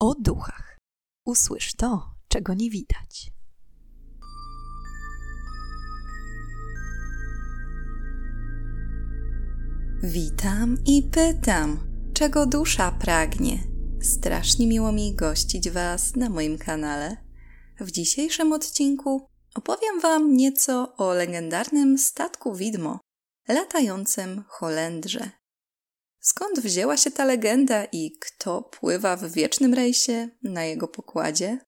o duchach. Usłysz to, czego nie widać. Witam i pytam, czego dusza pragnie. Strasznie miło mi gościć Was na moim kanale. W dzisiejszym odcinku opowiem Wam nieco o legendarnym statku widmo, latającym Holendrze. Skąd wzięła się ta legenda i kto pływa w wiecznym rejsie na jego pokładzie?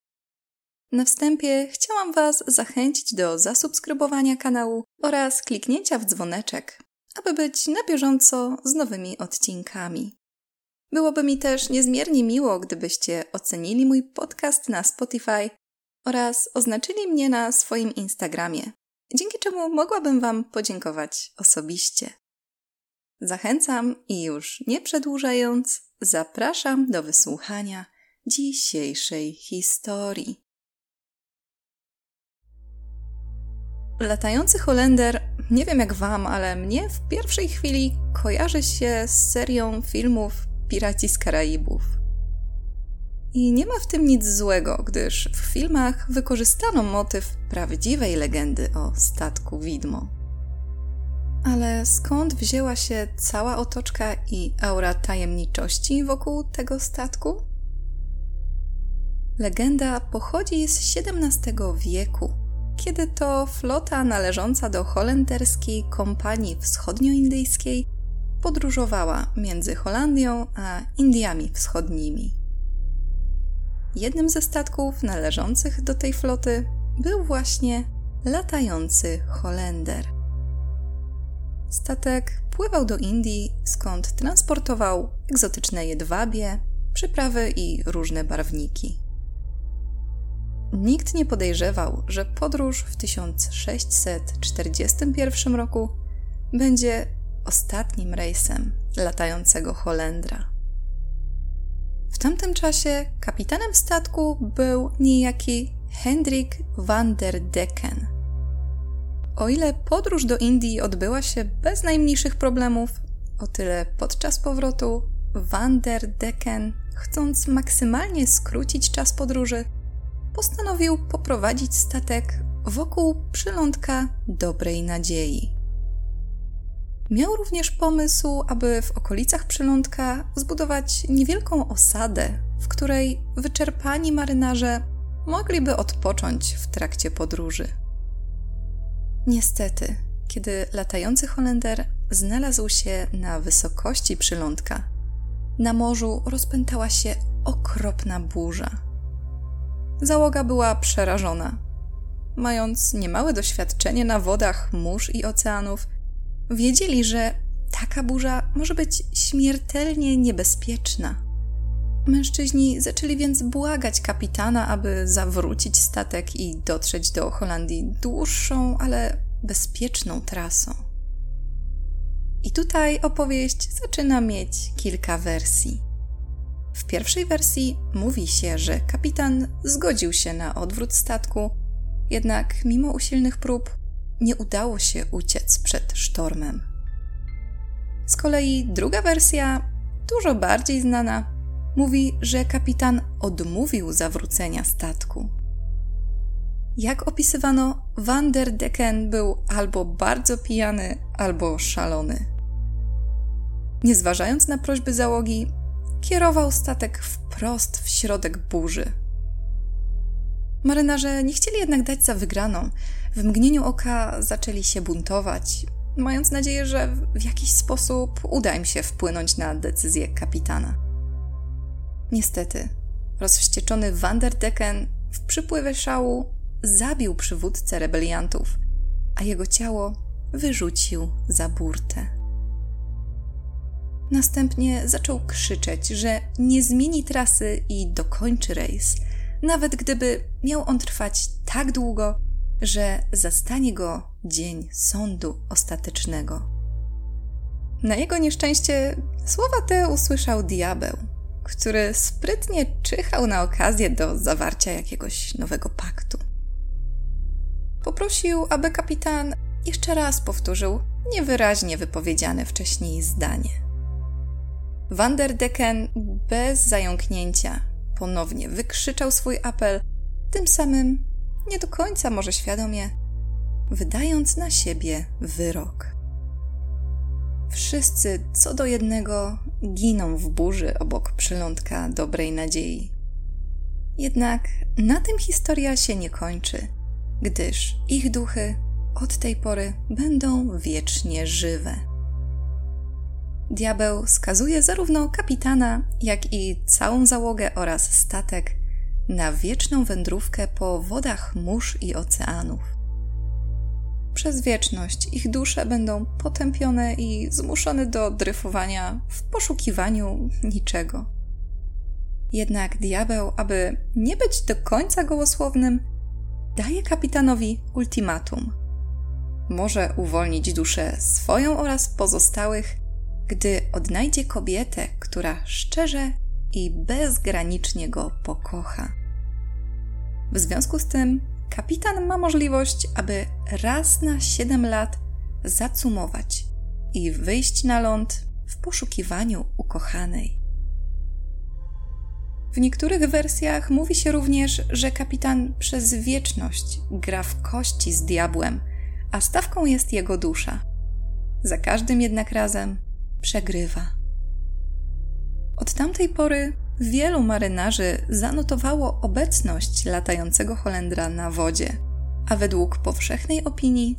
Na wstępie chciałam Was zachęcić do zasubskrybowania kanału oraz kliknięcia w dzwoneczek, aby być na bieżąco z nowymi odcinkami. Byłoby mi też niezmiernie miło, gdybyście ocenili mój podcast na Spotify oraz oznaczyli mnie na swoim Instagramie, dzięki czemu mogłabym Wam podziękować osobiście. Zachęcam i już nie przedłużając, zapraszam do wysłuchania dzisiejszej historii. Latający Holender, nie wiem jak Wam, ale mnie w pierwszej chwili kojarzy się z serią filmów Piraci z Karaibów. I nie ma w tym nic złego, gdyż w filmach wykorzystano motyw prawdziwej legendy o statku widmo. Ale skąd wzięła się cała otoczka i aura tajemniczości wokół tego statku? Legenda pochodzi z XVII wieku, kiedy to flota należąca do holenderskiej kompanii wschodnioindyjskiej podróżowała między Holandią a Indiami Wschodnimi. Jednym ze statków należących do tej floty był właśnie latający Holender. Statek pływał do Indii, skąd transportował egzotyczne jedwabie, przyprawy i różne barwniki. Nikt nie podejrzewał, że podróż w 1641 roku będzie ostatnim rejsem latającego Holendra. W tamtym czasie kapitanem statku był niejaki Hendrik van der Decken. O ile podróż do Indii odbyła się bez najmniejszych problemów, o tyle podczas powrotu van der Decken, chcąc maksymalnie skrócić czas podróży, postanowił poprowadzić statek wokół przylądka dobrej nadziei. Miał również pomysł, aby w okolicach przylądka zbudować niewielką osadę, w której wyczerpani marynarze mogliby odpocząć w trakcie podróży. Niestety, kiedy latający Holender znalazł się na wysokości przylądka, na morzu rozpętała się okropna burza. Załoga była przerażona. Mając niemałe doświadczenie na wodach mórz i oceanów, wiedzieli, że taka burza może być śmiertelnie niebezpieczna. Mężczyźni zaczęli więc błagać kapitana, aby zawrócić statek i dotrzeć do Holandii dłuższą, ale bezpieczną trasą. I tutaj opowieść zaczyna mieć kilka wersji. W pierwszej wersji mówi się, że kapitan zgodził się na odwrót statku, jednak mimo usilnych prób nie udało się uciec przed sztormem. Z kolei druga wersja, dużo bardziej znana, mówi, że kapitan odmówił zawrócenia statku. Jak opisywano, Van der Decken był albo bardzo pijany, albo szalony. Nie zważając na prośby załogi, kierował statek wprost w środek burzy. Marynarze nie chcieli jednak dać za wygraną. W mgnieniu oka zaczęli się buntować, mając nadzieję, że w jakiś sposób uda im się wpłynąć na decyzję kapitana. Niestety, rozwścieczony Vanderdecken w przypływie szału zabił przywódcę rebeliantów, a jego ciało wyrzucił za burtę. Następnie zaczął krzyczeć, że nie zmieni trasy i dokończy rejs, nawet gdyby miał on trwać tak długo, że zastanie go dzień sądu ostatecznego. Na jego nieszczęście słowa te usłyszał diabeł, który sprytnie czyhał na okazję do zawarcia jakiegoś nowego paktu. Poprosił, aby kapitan jeszcze raz powtórzył niewyraźnie wypowiedziane wcześniej zdanie. Vanderdecken bez zająknięcia ponownie wykrzyczał swój apel, tym samym nie do końca może świadomie, wydając na siebie wyrok. Wszyscy co do jednego giną w burzy obok przylądka dobrej nadziei. Jednak na tym historia się nie kończy, gdyż ich duchy od tej pory będą wiecznie żywe. Diabeł skazuje zarówno kapitana, jak i całą załogę oraz statek na wieczną wędrówkę po wodach mórz i oceanów. Przez wieczność ich dusze będą potępione i zmuszone do dryfowania w poszukiwaniu niczego. Jednak diabeł, aby nie być do końca gołosłownym, daje kapitanowi ultimatum. Może uwolnić duszę swoją oraz pozostałych, gdy odnajdzie kobietę, która szczerze i bezgranicznie go pokocha. W związku z tym kapitan ma możliwość, aby raz na 7 lat zacumować i wyjść na ląd w poszukiwaniu ukochanej. W niektórych wersjach mówi się również, że kapitan przez wieczność gra w kości z diabłem, a stawką jest jego dusza. Za każdym jednak razem przegrywa. Od tamtej pory wielu marynarzy zanotowało obecność latającego Holendra na wodzie, a według powszechnej opinii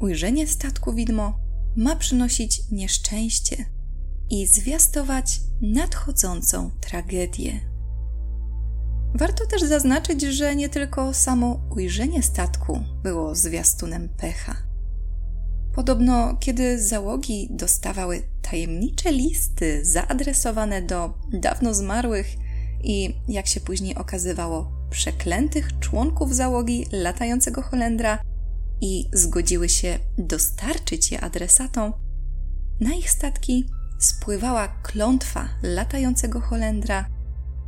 ujrzenie statku widmo ma przynosić nieszczęście i zwiastować nadchodzącą tragedię. Warto też zaznaczyć, że nie tylko samo ujrzenie statku było zwiastunem pecha. Podobno, kiedy załogi dostawały tajemnicze listy zaadresowane do dawno zmarłych i, jak się później okazywało, przeklętych członków załogi latającego Holendra i zgodziły się dostarczyć je adresatom, na ich statki spływała klątwa latającego Holendra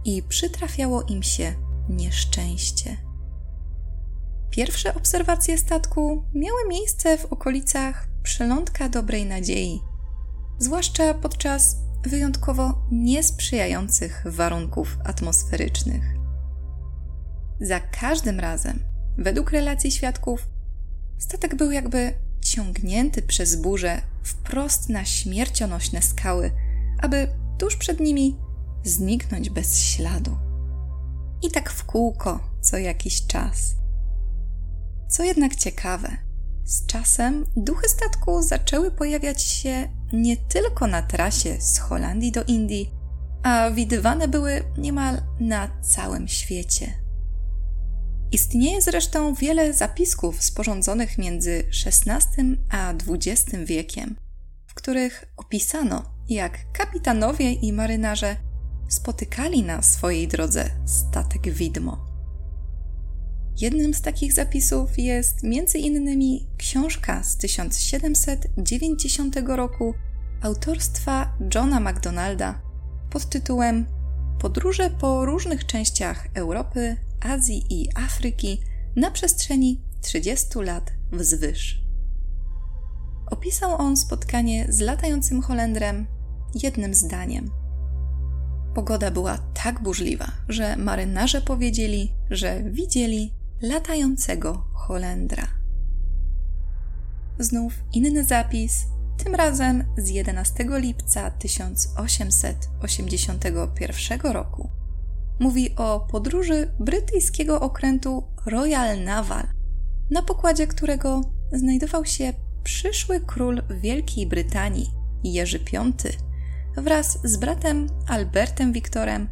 i przytrafiało im się nieszczęście. Pierwsze obserwacje statku miały miejsce w okolicach przylądka dobrej nadziei, zwłaszcza podczas wyjątkowo niesprzyjających warunków atmosferycznych. Za każdym razem, według relacji świadków, statek był jakby ciągnięty przez burzę wprost na śmiercionośne skały, aby tuż przed nimi zniknąć bez śladu. I tak w kółko co jakiś czas. Co jednak ciekawe, z czasem duchy statku zaczęły pojawiać się nie tylko na trasie z Holandii do Indii, a widywane były niemal na całym świecie. Istnieje zresztą wiele zapisków sporządzonych między XVI a XX wiekiem, w których opisano, jak kapitanowie i marynarze spotykali na swojej drodze statek widmo. Jednym z takich zapisów jest między innymi książka z 1790 roku autorstwa Johna MacDonalda pod tytułem Podróże po różnych częściach Europy, Azji i Afryki na przestrzeni 30 lat wzwyż. Opisał on spotkanie z latającym Holendrem jednym zdaniem. Pogoda była tak burzliwa, że marynarze powiedzieli, że widzieli latającego Holendra. Znów inny zapis, tym razem z 11 lipca 1881 roku. Mówi o podróży brytyjskiego okrętu Royal Naval, na pokładzie którego znajdował się przyszły król Wielkiej Brytanii, Jerzy V, wraz z bratem Albertem Wiktorem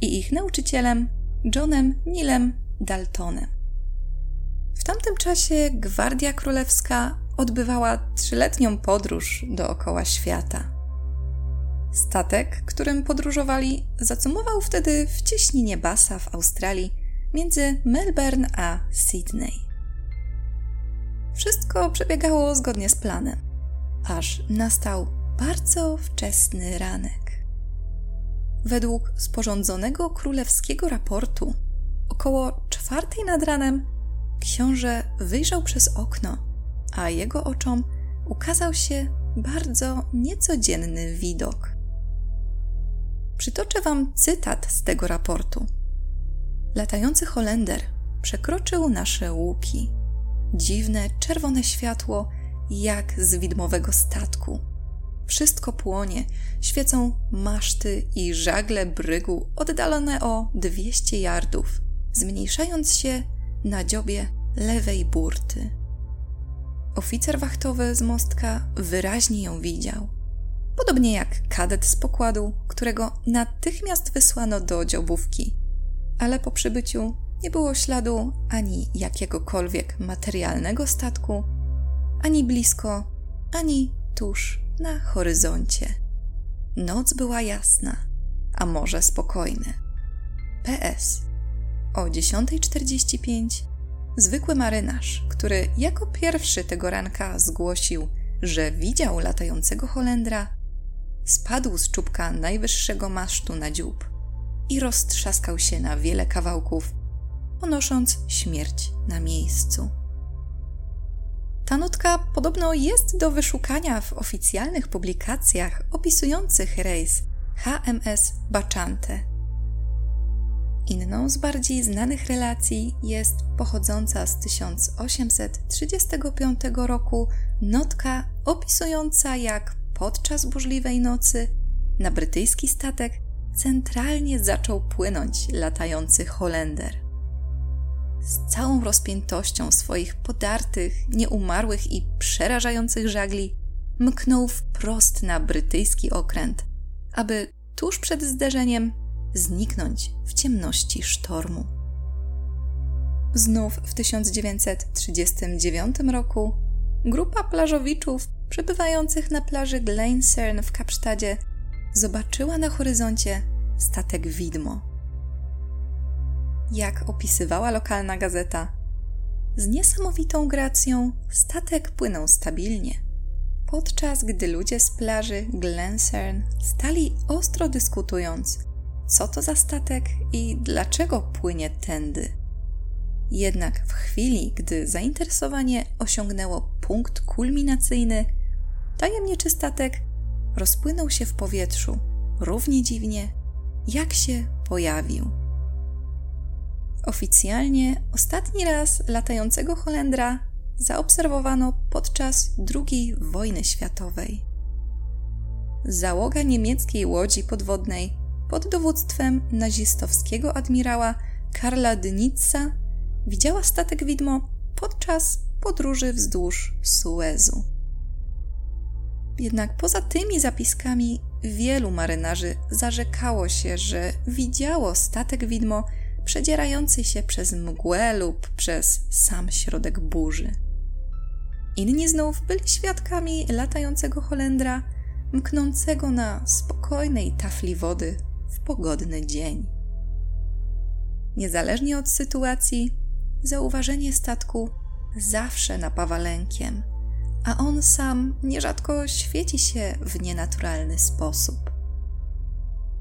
i ich nauczycielem Johnem Nilem Daltonem. W tamtym czasie Gwardia Królewska odbywała trzyletnią podróż dookoła świata. Statek, którym podróżowali, zacumował wtedy w cieśninie Bassa w Australii między Melbourne a Sydney. Wszystko przebiegało zgodnie z planem, aż nastał bardzo wczesny ranek. Według sporządzonego królewskiego raportu, około czwartej nad ranem książę wyjrzał przez okno, a jego oczom ukazał się bardzo niecodzienny widok. Przytoczę Wam cytat z tego raportu, Latający Holender przekroczył nasze łuki. Dziwne, czerwone światło, jak z widmowego statku. Wszystko płonie, świecą maszty i żagle brygu oddalone o 200 yardów, zmniejszając się na dziobie lewej burty. Oficer wachtowy z mostka wyraźnie ją widział. Podobnie jak kadet z pokładu, którego natychmiast wysłano do dziobówki. Ale po przybyciu nie było śladu ani jakiegokolwiek materialnego statku, ani blisko, ani tuż na horyzoncie. Noc była jasna, a morze spokojne. PS. O 10.45 zwykły marynarz, który jako pierwszy tego ranka zgłosił, że widział latającego Holendra, spadł z czubka najwyższego masztu na dziób i roztrzaskał się na wiele kawałków, ponosząc śmierć na miejscu. Ta nutka podobno jest do wyszukania w oficjalnych publikacjach opisujących rejs HMS Bachante. Inną z bardziej znanych relacji jest pochodząca z 1835 roku notka opisująca jak podczas burzliwej nocy na brytyjski statek centralnie zaczął płynąć latający Holender. Z całą rozpiętością swoich podartych, nieumarłych i przerażających żagli mknął wprost na brytyjski okręt, aby tuż przed zderzeniem zniknąć w ciemności sztormu. Znów w 1939 roku grupa plażowiczów przebywających na plaży Glencern w Kapsztadzie zobaczyła na horyzoncie statek widmo jak opisywała lokalna gazeta. Z niesamowitą gracją statek płynął stabilnie, podczas gdy ludzie z plaży Glencern stali ostro dyskutując, co to za statek i dlaczego płynie tędy. Jednak w chwili, gdy zainteresowanie osiągnęło punkt kulminacyjny, tajemniczy statek rozpłynął się w powietrzu równie dziwnie, jak się pojawił. Oficjalnie ostatni raz latającego Holendra zaobserwowano podczas II wojny światowej. Załoga niemieckiej łodzi podwodnej pod dowództwem nazistowskiego admirała Karla Dnitza widziała statek widmo podczas podróży wzdłuż Suezu. Jednak poza tymi zapiskami wielu marynarzy zarzekało się, że widziało statek widmo przedzierający się przez mgłę lub przez sam środek burzy. Inni znów byli świadkami latającego Holendra, mknącego na spokojnej tafli wody w pogodny dzień. Niezależnie od sytuacji, zauważenie statku zawsze napawa lękiem, a on sam nierzadko świeci się w nienaturalny sposób.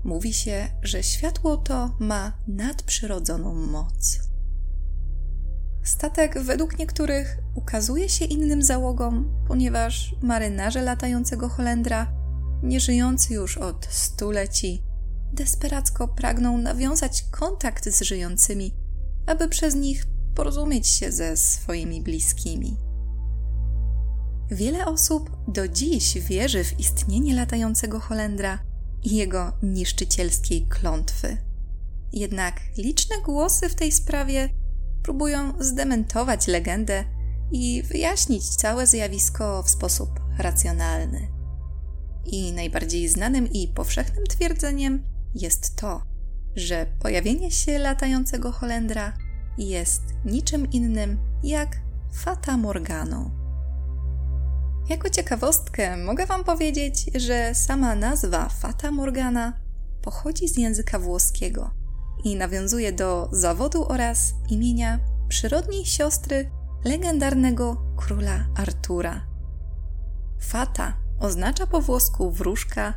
Mówi się, że światło to ma nadprzyrodzoną moc. Statek według niektórych ukazuje się innym załogom, ponieważ marynarze latającego Holendra, nieżyjący już od stuleci, desperacko pragną nawiązać kontakt z żyjącymi, aby przez nich porozumieć się ze swoimi bliskimi. Wiele osób do dziś wierzy w istnienie latającego Holendra i jego niszczycielskiej klątwy. Jednak liczne głosy w tej sprawie próbują zdementować legendę i wyjaśnić całe zjawisko w sposób racjonalny. I najbardziej znanym i powszechnym twierdzeniem jest to, że pojawienie się latającego Holendra jest niczym innym jak Fata Morganą. Jako ciekawostkę mogę Wam powiedzieć, że sama nazwa Fata Morgana pochodzi z języka włoskiego i nawiązuje do zawodu oraz imienia przyrodniej siostry legendarnego króla Artura. Fata oznacza po włosku wróżka,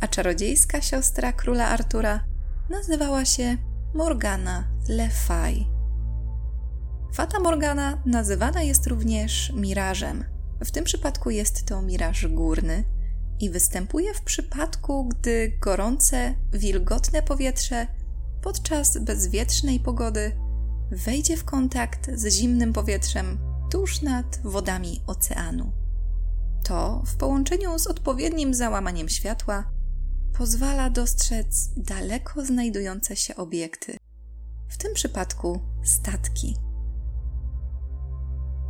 a czarodziejska siostra króla Artura nazywała się Morgana Le Fay. Fata Morgana nazywana jest również mirażem – w tym przypadku jest to miraż górny i występuje w przypadku, gdy gorące, wilgotne powietrze podczas bezwietrznej pogody wejdzie w kontakt z zimnym powietrzem tuż nad wodami oceanu. To, w połączeniu z odpowiednim załamaniem światła, pozwala dostrzec daleko znajdujące się obiekty, w tym przypadku statki.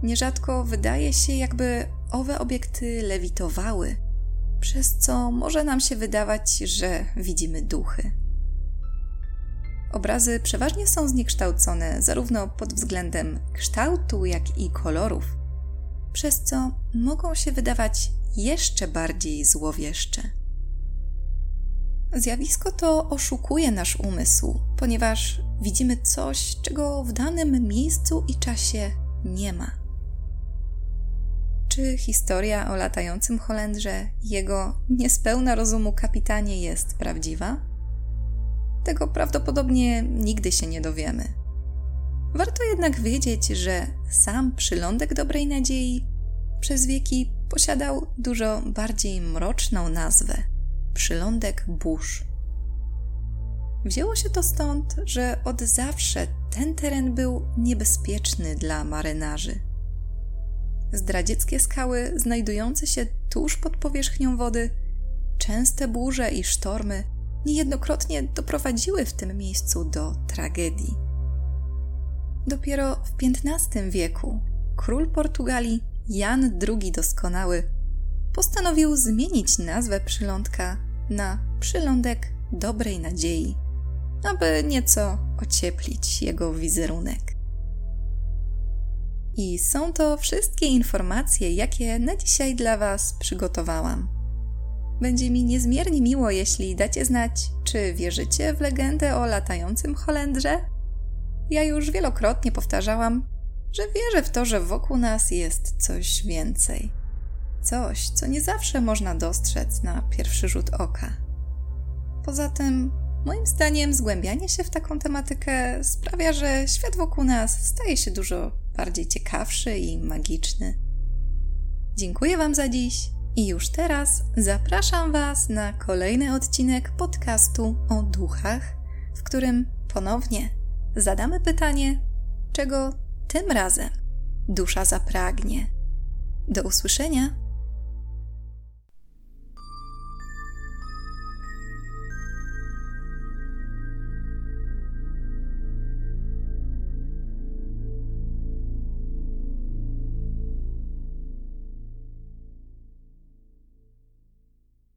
Nierzadko wydaje się, jakby owe obiekty lewitowały, przez co może nam się wydawać, że widzimy duchy. Obrazy przeważnie są zniekształcone zarówno pod względem kształtu, jak i kolorów, przez co mogą się wydawać jeszcze bardziej złowieszcze. Zjawisko to oszukuje nasz umysł, ponieważ widzimy coś, czego w danym miejscu i czasie nie ma. Czy historia o latającym Holendrze, jego niespełna rozumu kapitanie jest prawdziwa? Tego prawdopodobnie nigdy się nie dowiemy. Warto jednak wiedzieć, że sam przylądek dobrej nadziei przez wieki posiadał dużo bardziej mroczną nazwę przylądek burz. Wzięło się to stąd, że od zawsze ten teren był niebezpieczny dla marynarzy. Zdradzieckie skały znajdujące się tuż pod powierzchnią wody, częste burze i sztormy niejednokrotnie doprowadziły w tym miejscu do tragedii. Dopiero w XV wieku król Portugalii Jan II Doskonały postanowił zmienić nazwę przylądka na przylądek dobrej nadziei, aby nieco ocieplić jego wizerunek. I są to wszystkie informacje, jakie na dzisiaj dla Was przygotowałam. Będzie mi niezmiernie miło, jeśli dacie znać, czy wierzycie w legendę o latającym Holendrze. Ja już wielokrotnie powtarzałam, że wierzę w to, że wokół nas jest coś więcej. Coś, co nie zawsze można dostrzec na pierwszy rzut oka. Poza tym, moim zdaniem, zgłębianie się w taką tematykę sprawia, że świat wokół nas staje się dużo bardziej ciekawszy i magiczny. Dziękuję Wam za dziś i już teraz zapraszam Was na kolejny odcinek podcastu o duchach, w którym ponownie zadamy pytanie, czego tym razem dusza zapragnie. Do usłyszenia